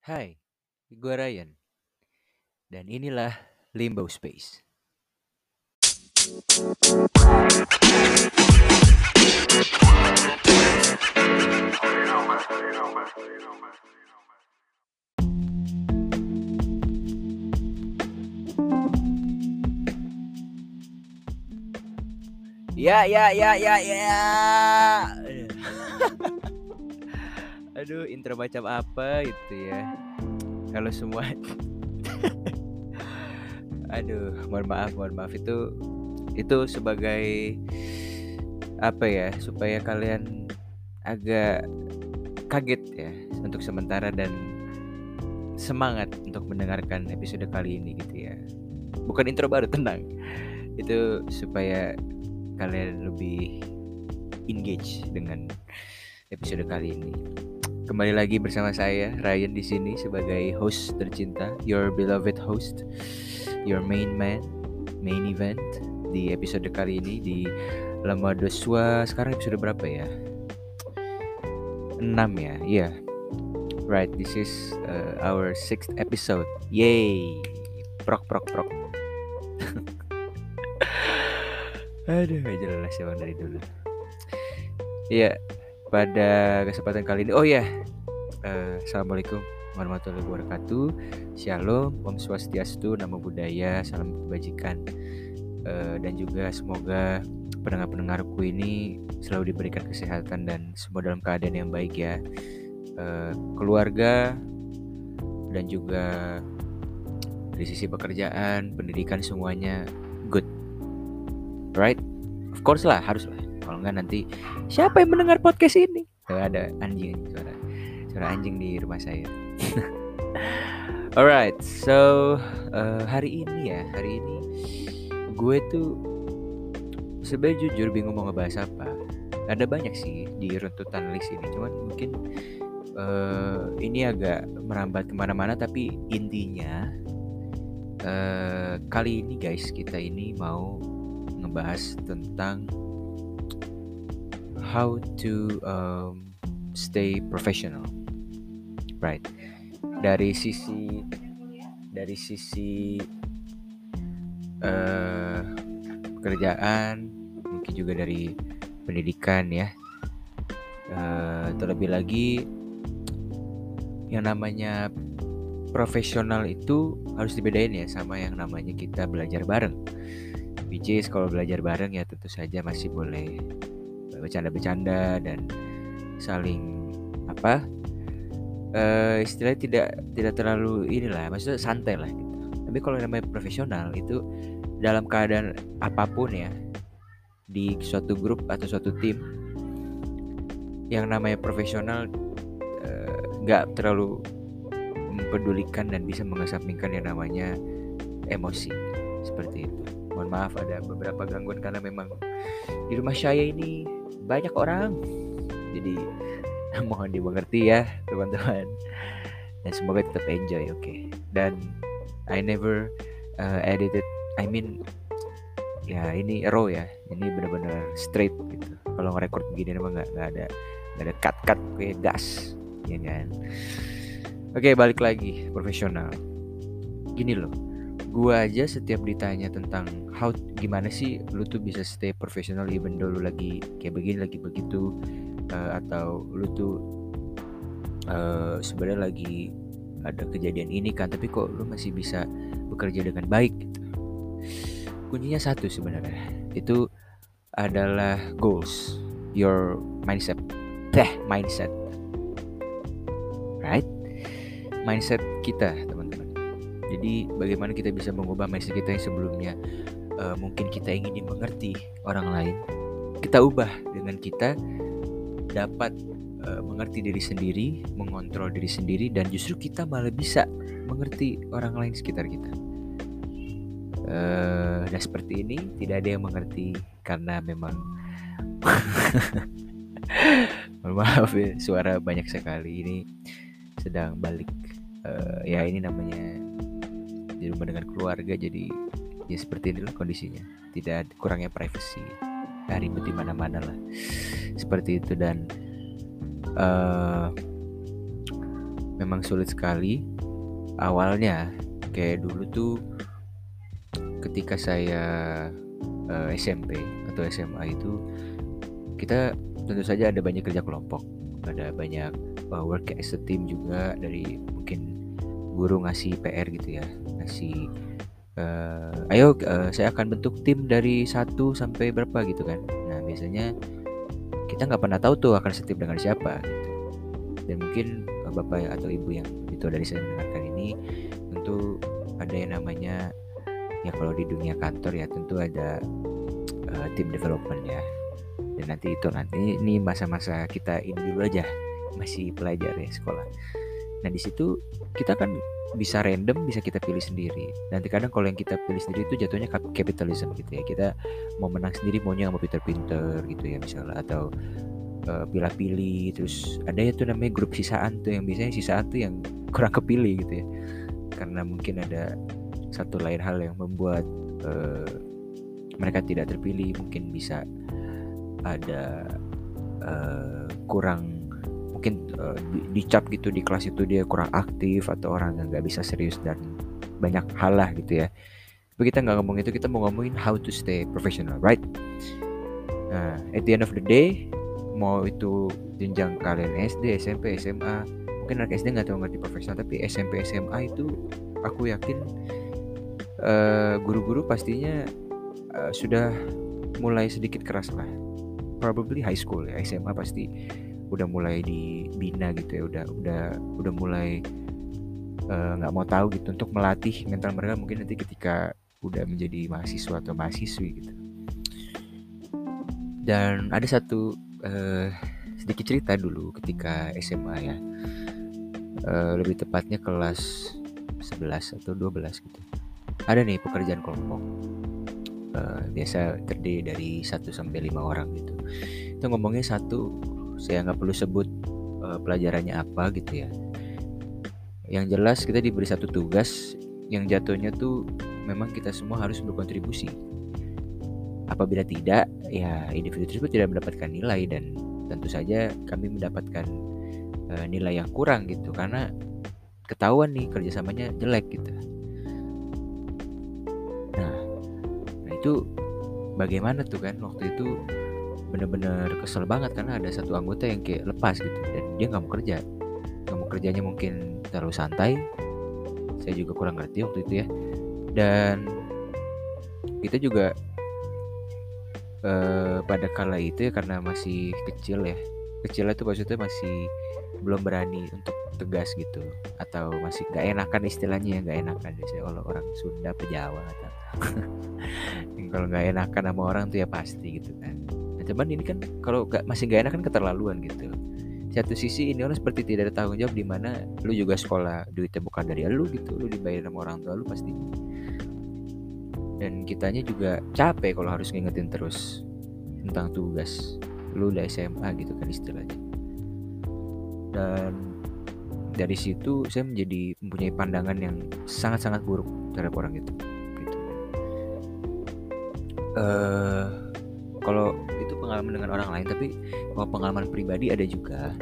Hai, gue Ryan. Dan inilah Limbo Space. Ya, ya, ya, ya, ya. Aduh, intro macam apa itu ya? Kalau semua Aduh, mohon maaf, mohon maaf itu itu sebagai apa ya? Supaya kalian agak kaget ya untuk sementara dan semangat untuk mendengarkan episode kali ini gitu ya. Bukan intro baru, tenang. Itu supaya kalian lebih engage dengan episode kali ini. Kembali lagi bersama saya Ryan di sini sebagai host tercinta, your beloved host, your main man, main event di episode kali ini di Lama Doswa. Sekarang episode berapa ya? 6 ya, iya. Yeah. Right, this is uh, our sixth episode. Yay! Prok prok prok. Aduh, gak jelas ya dari dulu. Iya, pada kesempatan kali ini, oh ya, uh, assalamualaikum warahmatullahi wabarakatuh. Shalom, Om Swastiastu, Namo Buddhaya, salam kebajikan, uh, dan juga semoga pendengar-pendengarku ini selalu diberikan kesehatan dan semua dalam keadaan yang baik ya. Uh, keluarga dan juga dari sisi pekerjaan, pendidikan semuanya good right? Of course lah, harus lah. Kalau enggak nanti siapa yang mendengar podcast ini? Tuh, ada anjing suara suara anjing di rumah saya. Alright, so uh, hari ini ya, hari ini gue tuh sebenarnya jujur bingung mau ngebahas apa. Ada banyak sih di runtutan list ini, cuman mungkin uh, ini agak merambat ke mana-mana, tapi intinya uh, kali ini guys kita ini mau ngebahas tentang how to um, stay professional, right? Dari sisi dari sisi uh, pekerjaan, mungkin juga dari pendidikan ya. Uh, terlebih lagi yang namanya profesional itu harus dibedain ya sama yang namanya kita belajar bareng which is kalau belajar bareng ya tentu saja masih boleh bercanda-bercanda dan saling apa uh, istilahnya tidak tidak terlalu inilah maksudnya santai lah gitu. Tapi kalau namanya profesional itu dalam keadaan apa pun ya di suatu grup atau suatu tim yang namanya profesional nggak uh, terlalu mempedulikan dan bisa mengesampingkan yang namanya emosi. Seperti itu. Mohon maaf ada beberapa gangguan karena memang di rumah saya ini banyak orang. Jadi mohon dimengerti ya teman-teman. Dan semoga tetap enjoy oke. Okay? dan I never uh, edited I mean ya ini raw ya. Ini benar-benar straight gitu. Kalau ngerekord begini emang nggak nggak ada nggak ada cut cut kayak gas. Ya kan? Oke okay, balik lagi. Profesional. Gini loh gua aja setiap ditanya tentang how gimana sih lu tuh bisa stay profesional even though lu lagi kayak begini lagi begitu uh, atau lu tuh uh, sebenarnya lagi ada kejadian ini kan tapi kok lu masih bisa bekerja dengan baik gitu. Kuncinya satu sebenarnya itu adalah goals your mindset. Teh mindset. Right? Mindset kita teman-teman jadi bagaimana kita bisa mengubah mindset kita yang sebelumnya? Uh, mungkin kita ingin dimengerti orang lain kita ubah dengan kita dapat uh, mengerti diri sendiri mengontrol diri sendiri dan justru kita malah bisa mengerti orang lain sekitar kita. Uh, dan seperti ini tidak ada yang mengerti karena memang maaf ya suara banyak sekali. Ini sedang balik. Uh, ya ini namanya di rumah dengan keluarga jadi ya seperti inilah kondisinya. Tidak kurangnya privacy. Ya, ribet di mana-mana lah. Seperti itu dan uh, memang sulit sekali. Awalnya kayak dulu tuh ketika saya uh, eh, SMP atau SMA itu kita tentu saja ada banyak kerja kelompok. Ada banyak uh, work as a team juga dari mungkin guru ngasih PR gitu ya ngasih uh, ayo uh, saya akan bentuk tim dari satu sampai berapa gitu kan. Nah biasanya kita nggak pernah tahu tuh akan setim dengan siapa gitu. Dan mungkin uh, bapak atau ibu yang itu dari saya mendengarkan ini tentu ada yang namanya ya kalau di dunia kantor ya tentu ada uh, tim development ya. Dan nanti itu nanti ini masa-masa kita ini dulu aja masih pelajar ya sekolah. Nah di situ kita kan bisa random bisa kita pilih sendiri. Nanti kadang kalau yang kita pilih sendiri itu jatuhnya capitalism gitu ya. Kita mau menang sendiri maunya mau pinter-pinter gitu ya misalnya. Atau uh, pilih-pilih terus ada ya tuh namanya grup sisaan tuh yang biasanya sisaan tuh yang kurang kepilih gitu ya. Karena mungkin ada satu lain hal yang membuat uh, mereka tidak terpilih. Mungkin bisa ada uh, kurang mungkin uh, dicap gitu di kelas itu dia kurang aktif atau orang yang nggak bisa serius dan banyak hal lah gitu ya. Tapi kita nggak ngomong itu kita mau ngomongin how to stay professional right? Nah at the end of the day mau itu jenjang kalian SD SMP SMA mungkin anak SD nggak tahu ngerti profesional tapi SMP SMA itu aku yakin guru guru-guru pastinya uh, sudah mulai sedikit keras lah. Probably high school ya SMA pasti udah mulai dibina gitu ya udah udah udah mulai eh, nggak uh, mau tahu gitu untuk melatih mental mereka mungkin nanti ketika udah menjadi mahasiswa atau mahasiswi gitu. Dan ada satu uh, sedikit cerita dulu ketika SMA ya. Uh, lebih tepatnya kelas 11 atau 12 gitu. Ada nih pekerjaan kelompok. Uh, biasa terdiri dari 1 sampai 5 orang gitu. Itu ngomongnya satu saya nggak perlu sebut uh, pelajarannya apa gitu ya. Yang jelas kita diberi satu tugas yang jatuhnya tuh memang kita semua harus berkontribusi. Apabila tidak ya individu tersebut tidak mendapatkan nilai dan tentu saja kami mendapatkan uh, nilai yang kurang gitu karena ketahuan nih kerjasamanya jelek gitu. Nah nah itu bagaimana tuh kan waktu itu bener-bener kesel banget karena ada satu anggota yang kayak lepas gitu dan dia nggak mau kerja. Nggak mau kerjanya mungkin terlalu santai. Saya juga kurang ngerti waktu itu ya. Dan kita juga eh, pada kala itu ya karena masih kecil ya kecil itu maksudnya masih belum berani untuk tegas gitu atau masih gak enakan istilahnya ya gak enakan biasanya kalau orang Sunda Pejawa atau kalau gak enakan sama orang tuh ya pasti gitu kan cuman ini kan kalau gak, masih gak enakan keterlaluan gitu. Satu sisi ini orang seperti tidak ada tanggung jawab di mana lu juga sekolah duitnya bukan dari lu gitu lu dibayar sama orang tua lu pasti. Dan kitanya juga capek kalau harus ngingetin terus tentang tugas lu udah SMA gitu kan istilahnya. Dan dari situ saya menjadi mempunyai pandangan yang sangat-sangat buruk terhadap orang itu gitu. uh, kalau pengalaman dengan orang lain tapi pengalaman pribadi ada juga.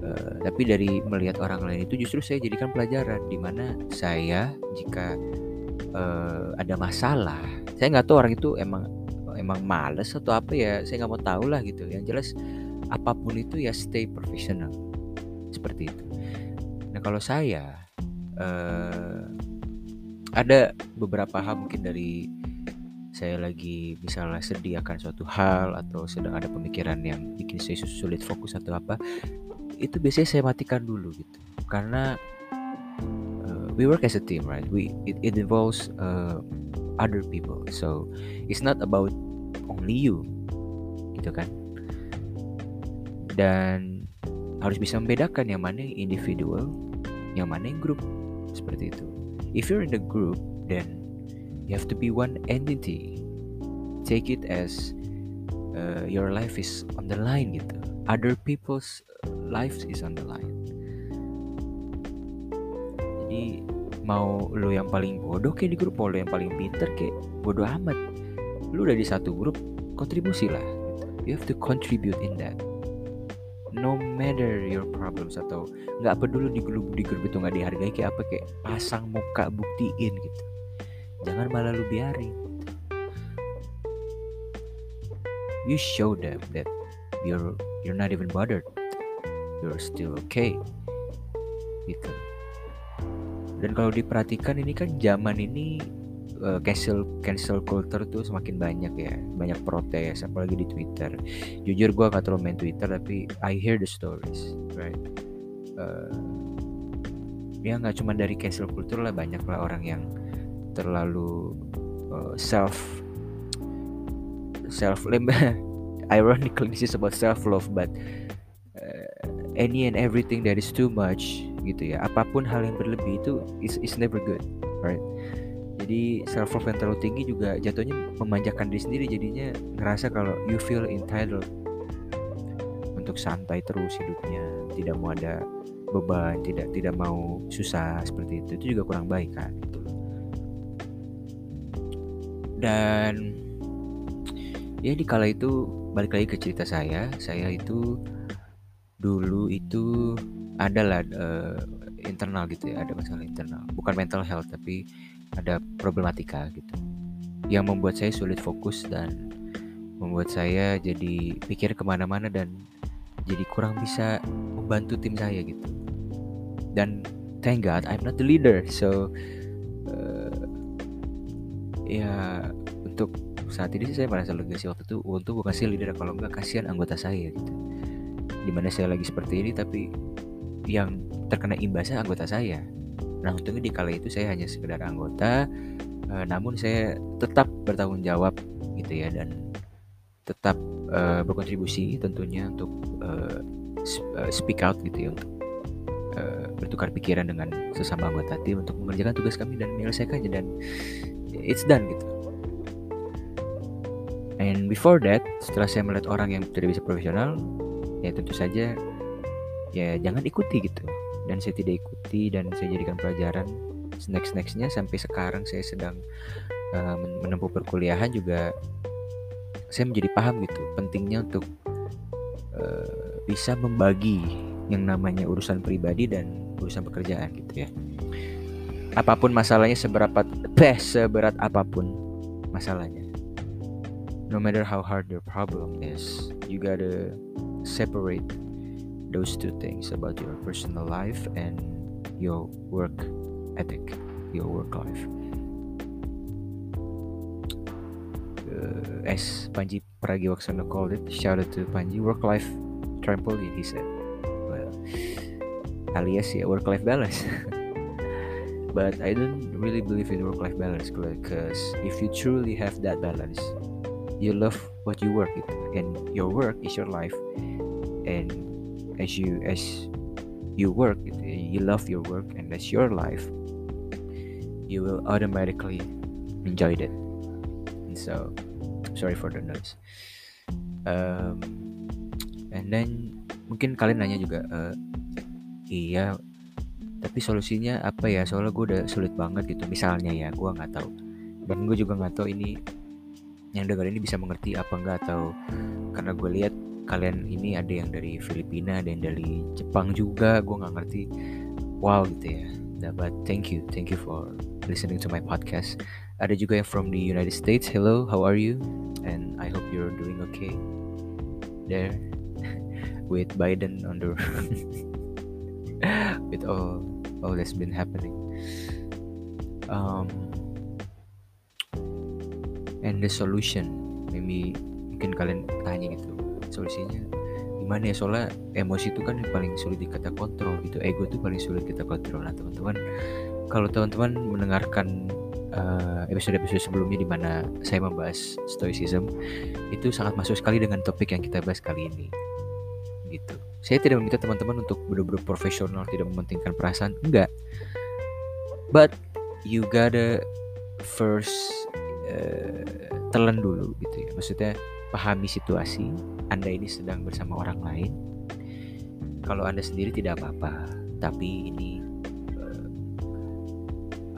Uh, tapi dari melihat orang lain itu justru saya jadikan pelajaran di mana saya jika uh, ada masalah saya nggak tahu orang itu emang emang males atau apa ya saya nggak mau tahu lah gitu. Yang jelas apa pun itu ya stay professional. Seperti itu. Nah kalau saya uh, ada beberapa hal mungkin dari saya lagi misalnya sedih akan suatu hal atau sedang ada pemikiran yang bikin saya sulit fokus atau apa itu biasanya saya matikan dulu gitu. Karena uh, we work as a team right? We it, it involves uh, other people. So it's not about only you gitu kan? Dan harus bisa membedakan yang mana individual yang mana yang grup seperti itu. If you're in the group then you have to be one entity. Take it as uh, your life is on the line gitu. Other people's lives is on the line. Jadi mau lo yang paling bodoh kayak di grup mau lo yang paling pinter kayak bodoh amat. Lu udah di satu grup kontribusi lah gitu. you have to contribute in that. No matter your problems atau nggak peduli di grup di grup itu nggak dihargai kayak apa kayak pasang muka buktiin gitu jangan malah lu biarin. You show them that you're you're not even bothered. You're still okay. Gitu. Dan kalau diperhatikan ini kan zaman ini uh, cancel cancel culture tuh semakin banyak ya. Banyak protes apalagi di Twitter. Jujur gue gak terlalu main Twitter tapi I hear the stories right? Uh, ya nggak cuma dari cancel culture lah banyak lah orang yang terlalu uh, self self ironically this is about self love but uh, any and everything that is too much gitu ya apa pun hal yang berlebih itu is is never good right jadi self love yang terlalu tinggi juga jatuhnya memanjakan diri sendiri jadinya ngerasa kalau you feel entitled untuk santai terus hidupnya tidak mau ada beban tidak tidak mau susah seperti itu itu juga kurang baik kan gitu. Dan ya di kala itu balik lagi ke cerita saya saya itu dulu itu adalah uh, internal gitu ya ada masalah internal. Bukan mental health tapi ada problematika gitu. Yang membuat saya sulit fokus dan membuat saya jadi pikir ke mana-mana dan jadi kurang bisa membantu tim saya gitu. Dan thank God I'm not the leader so ya untuk saat ini saya merasa lega sih. Waktu itu untuk bukan sih leader kalau enggak kasihan anggota saya gitu. Di mana saya lagi seperti ini tapi yang terkena imbasnya anggota saya. Nah untungnya di kala itu saya hanya sekedar anggota, uh, namun saya tetap bertanggung jawab gitu ya dan tetap uh, berkontribusi tentunya untuk uh, speak out gitu ya untuk uh, bertukar pikiran dengan sesama anggota tim untuk mengerjakan tugas kami dan menyelesaikannya. Dan it's done gitu. And before that, setelah saya melihat orang yang tidak bisa profesional, ya tentu saja ya jangan ikuti gitu. Dan saya tidak ikuti dan saya jadikan pelajaran next nextnya sampai sekarang saya sedang uh, menempuh perkuliahan juga saya menjadi paham gitu. Pentingnya untuk uh, bisa membagi yang namanya urusan pribadi dan urusan pekerjaan gitu ya apa pun masalahnya seberapa beh seberat apa pun masalahnya no matter how hard your problem is you gotta separate those two things about your personal life and your work ethic, your work life. Uh, as Panji Pragiwaksono called it, shout out to Panji, work life trampoline, he said. Well, alias yeah, work life balance. but I don't really believe in work life balance because if you truly have that balance, you love what you work, and your work is your life, and as you as you work you love your work and that's your life you will automatically enjoy it and so sorry for the noise. Um, and then mungkin kalian nanya juga uh, iya tapi solusinya apa ya? Soalnya gue udah sulit banget gitu. Misalnya ya gue nggak tahu. Dan gue juga nggak tahu ini yang dengar ini bisa mengerti apa enggak atau karena gue lihat kalian ini ada yang dari Filipina ada yang dari Jepang juga. Gue nggak ngerti. Wow gitu ya. Nah, but thank you. Thank you for listening to my podcast. Ada juga yang from the United States. Hello how are you? And I hope you're doing okay there with Biden on the with all all that's been happening. Um and the solution maybe mungkin kalian tanya gitu solusinya gimana ya? Soalnya emosi itu kan paling sulit kita kontrol gitu ego itu paling sulit kita kontrol. Nah teman-teman kalau teman-teman mendengarkan uh, episode-episode sebelumnya di mana saya membahas stoicism itu sangat masuk sekali dengan topik yang kita bahas kali ini saya tidak meminta teman-teman untuk benar-benar profesional tidak mementingkan perasaan enggak but you gotta first uh, telan dulu gitu ya maksudnya pahami situasi Anda ini sedang bersama orang lain. Kalau Anda sendiri tidak apa-apa, tapi ini uh,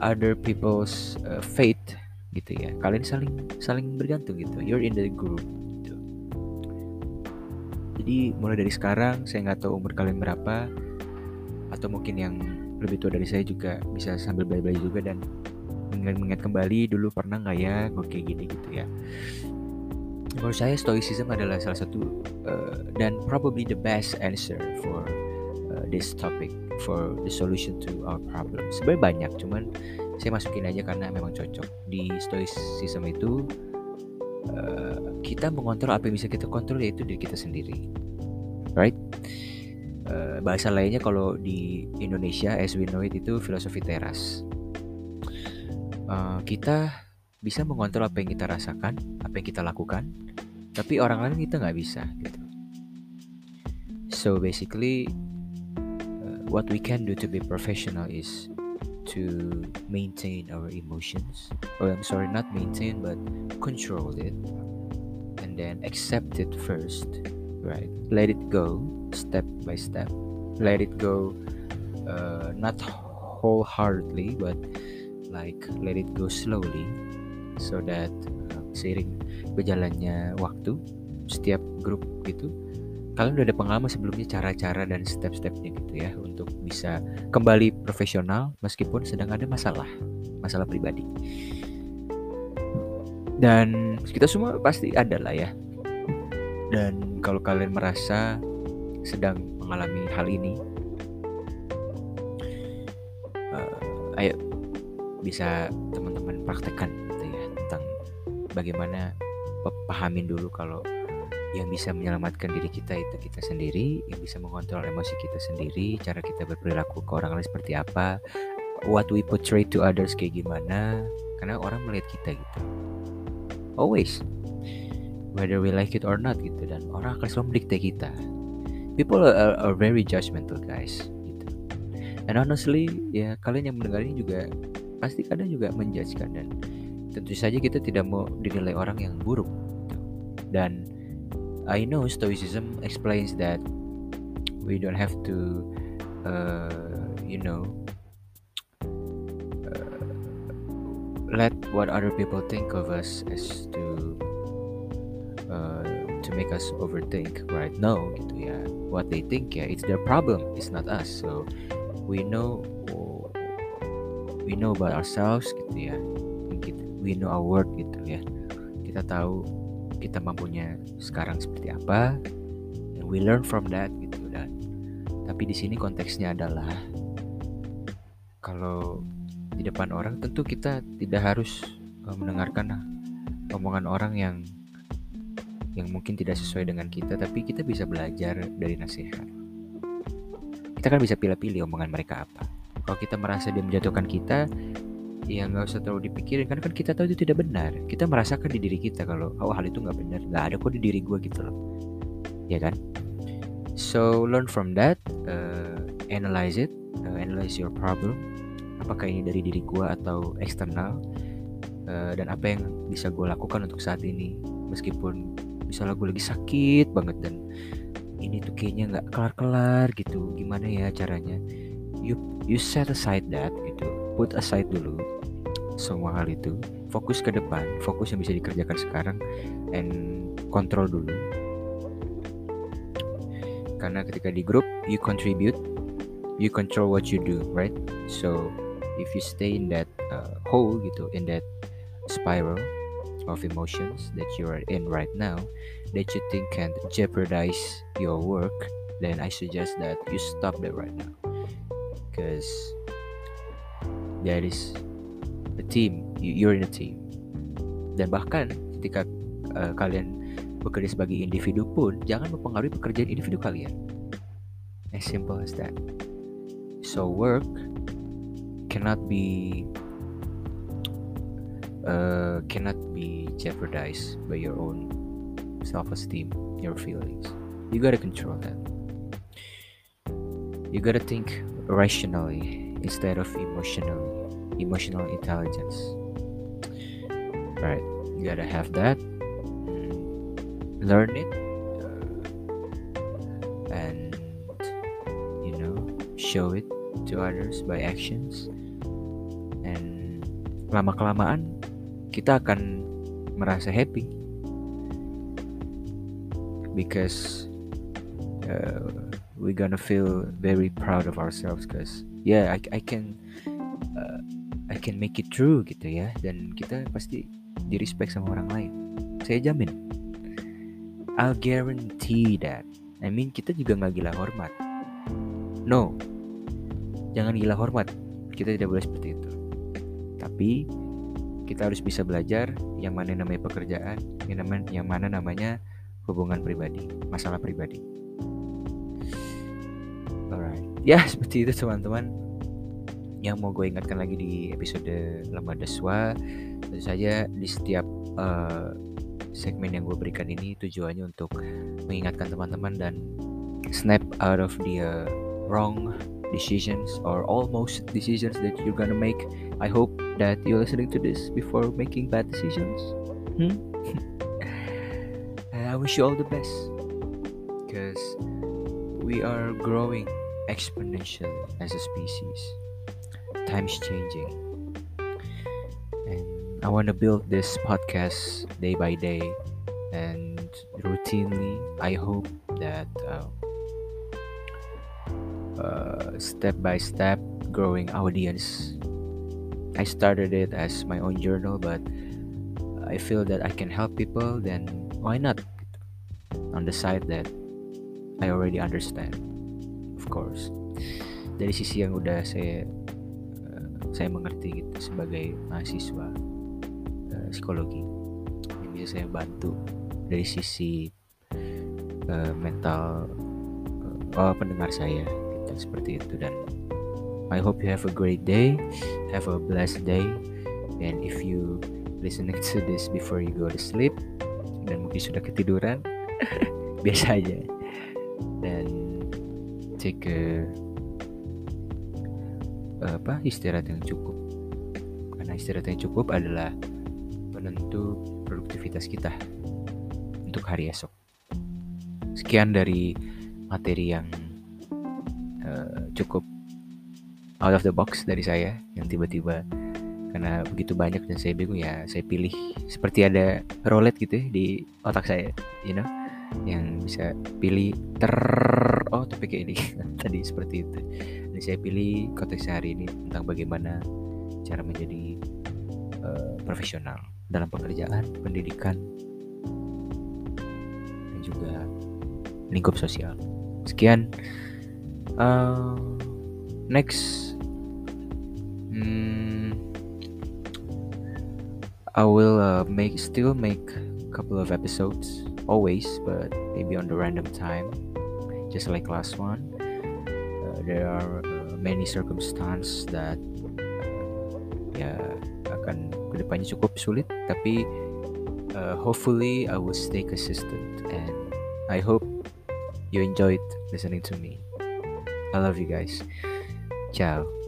other people's uh, fate gitu ya. Kalian saling saling bergantung gitu. You're in the group. Jadi mulai dari sekarang saya nggak tahu umur kalian berapa atau mungkin yang lebih tua dari saya juga bisa sambil belajar juga dan mengingat-ingat kembali dulu pernah nggak ya gue kayak gini gitu ya. Menurut saya stoicism adalah salah satu uh, dan probably the best answer for uh, this topic for the solution to our problem. Sebenarnya banyak, cuman saya masukin aja karena memang cocok. Di stoicism itu uh, kita mengontrol apa yang bisa kita kontrol yaitu diri kita sendiri, right? Uh, bahasa lainnya kalau di Indonesia as we know it itu filosofi teras. Uh, kita bisa mengontrol apa yang kita rasakan, apa yang kita lakukan, tapi orang lain kita nggak bisa gitu. So basically, uh, what we can do to be professional is to maintain our emotions. Or I'm sorry, not maintain, but control it, and then accept it first. Right, let it go step by step. Let it go, uh, not wholeheartedly, but like let it go slowly so that uh, seiring berjalannya waktu setiap grup gitu kalian udah ada pengalaman sebelumnya cara-cara dan step-stepnya gitu ya untuk bisa kembali profesional meskipun sedang ada masalah masalah pribadi. Dan kita semua pasti ada lah ya. Dan kalau kalian merasa sedang mengalami hal ini uh, ayo bisa teman-teman praktekkan bagaimana pahamin dulu kalau yang bisa menyelamatkan diri kita itu kita sendiri, yang bisa mengontrol emosi kita sendiri, cara kita berperilaku ke orang lain seperti apa, what we portray to others kayak gimana, karena orang melihat kita gitu. Always, whether we like it or not gitu, dan orang akan selalu mendikte kita. People are, are very judgmental guys. Gitu. And honestly, ya kalian yang mendengar ini juga pasti kadang juga menjudge kan dan tentu saja kita tidak mau dinilai orang yang buruk dan I know stoicism explains that we don't have to uh, you know uh, let what other people think of us as to uh, to make us overthink right? No gitu ya. What they think ya it's their problem it's not us. So we know we know about ourselves gitu ya. We know our worth gitu ya. Kita tahu kita mampunya sekarang seperti apa and we learn from that gitu. Dan tapi di sini konteksnya adalah kalau di depan orang tentu kita tidak harus uh, mendengarkan omongan orang yang yang mungkin tidak sesuai dengan kita tapi kita bisa belajar dari nasihat. Kita kan bisa pilih-pilih omongan mereka apa. Kalau kita merasa dia menjatuhkan kita ya nggak usah terlalu dipikirin kan kan kita tahu itu tidak benar. Kita merasakan di diri kita kalau oh hal itu nggak benar nggak ada kok di diri gue gitu loh. Ya kan? So learn from that uh, analyze it uh, analyze your problem. Apakah ini dari diri gue atau eksternal? Uh, dan apa yang bisa gue lakukan untuk saat ini? Meskipun misalnya gue lagi sakit banget dan ini tuh kayaknya nggak kelar-kelar gitu gimana ya caranya? You you set aside that gitu put aside dulu semua hal itu. Fokus ke depan fokus yang bisa dikerjakan sekarang and kontrol dulu. Karena ketika di grup you contribute you control what you do right? So if you stay in that uh, hole gitu in that spiral of emotions that you are in right now that you think can jeopardize your work then i suggest that you stop that right now. Because there is a team you're in a team. Dan bahkan ketika uh, kalian bekerja sebagai individu pun jangan mempengaruhi pekerjaan individu kalian. As simple as that. So work cannot be uh, cannot be jeopardized by your own self-esteem your feelings. You gotta control that. You gotta think rationally instead of emotional emotional intelligence. Right? You gotta have that. Learn it. Uh, and you know show it to others by actions. And lama kelamaan kita akan merasa happy. Because uh, we're gonna feel very proud of ourselves cause yeah I, I can uh, I can make it through gitu ya. Dan kita pasti di respect sama orang lain. Saya jamin. I'll guarantee that. I mean kita juga nggak gila hormat. No. Jangan gila hormat. Kita tidak boleh seperti itu. Tapi kita harus bisa belajar yang mana namanya pekerjaan yang mana namanya hubungan pribadi masalah pribadi ya seperti itu teman-teman yang mau gue ingatkan lagi di episode Lama Deswa tentu saja di setiap uh, segmen yang gue berikan ini tujuannya untuk mengingatkan teman-teman dan snap out of the uh, wrong decisions or almost decisions that you're gonna make. I hope that you're listening to this before making bad decisions. Hmm? I wish you all the best because we are growing exponentially as a species. Time's changing. And I want to build this podcast day by day and routinely. I hope that. Uh, uh, step by step growing audience. I started it as my own journal, but I feel that I can help people, then why not? On the side that I already understand, of course. Dari sisi yang udah saya uh, saya mengerti gitu sebagai mahasiswa uh, psikologi yang bisa saya bantu dari sisi uh, mental uh, pendengar saya dan seperti itu dan I hope you have a great day have a blessed day and if you listening to this before you go to sleep dan mungkin sudah ketiduran biasa aja take a apa istirahat yang cukup. Karena istirahat yang cukup adalah penentu produktivitas kita untuk hari esok. Sekian dari materi yang cukup out of the box dari saya yang tiba-tiba karena begitu banyak dan saya bingung ya saya pilih seperti ada roulette gitu ya di otak saya you know? Yang bisa pilih ter oh topik ini. Tadi seperti itu. Dan saya pilih konteks hari ini tentang bagaimana cara menjadi uh, profesional dalam pekerjaan pendidikan dan juga lingkup sosial. Sekian. Uh, next. Hmm, I will uh, make still make couple of episodes always but maybe on the random time just like last one uh, there are uh, many circumstances that uh, ya akan kedepannya cukup sulit tapi uh, hopefully I will stay consistent and I hope you enjoyed listening to me I love you guys. Ciao.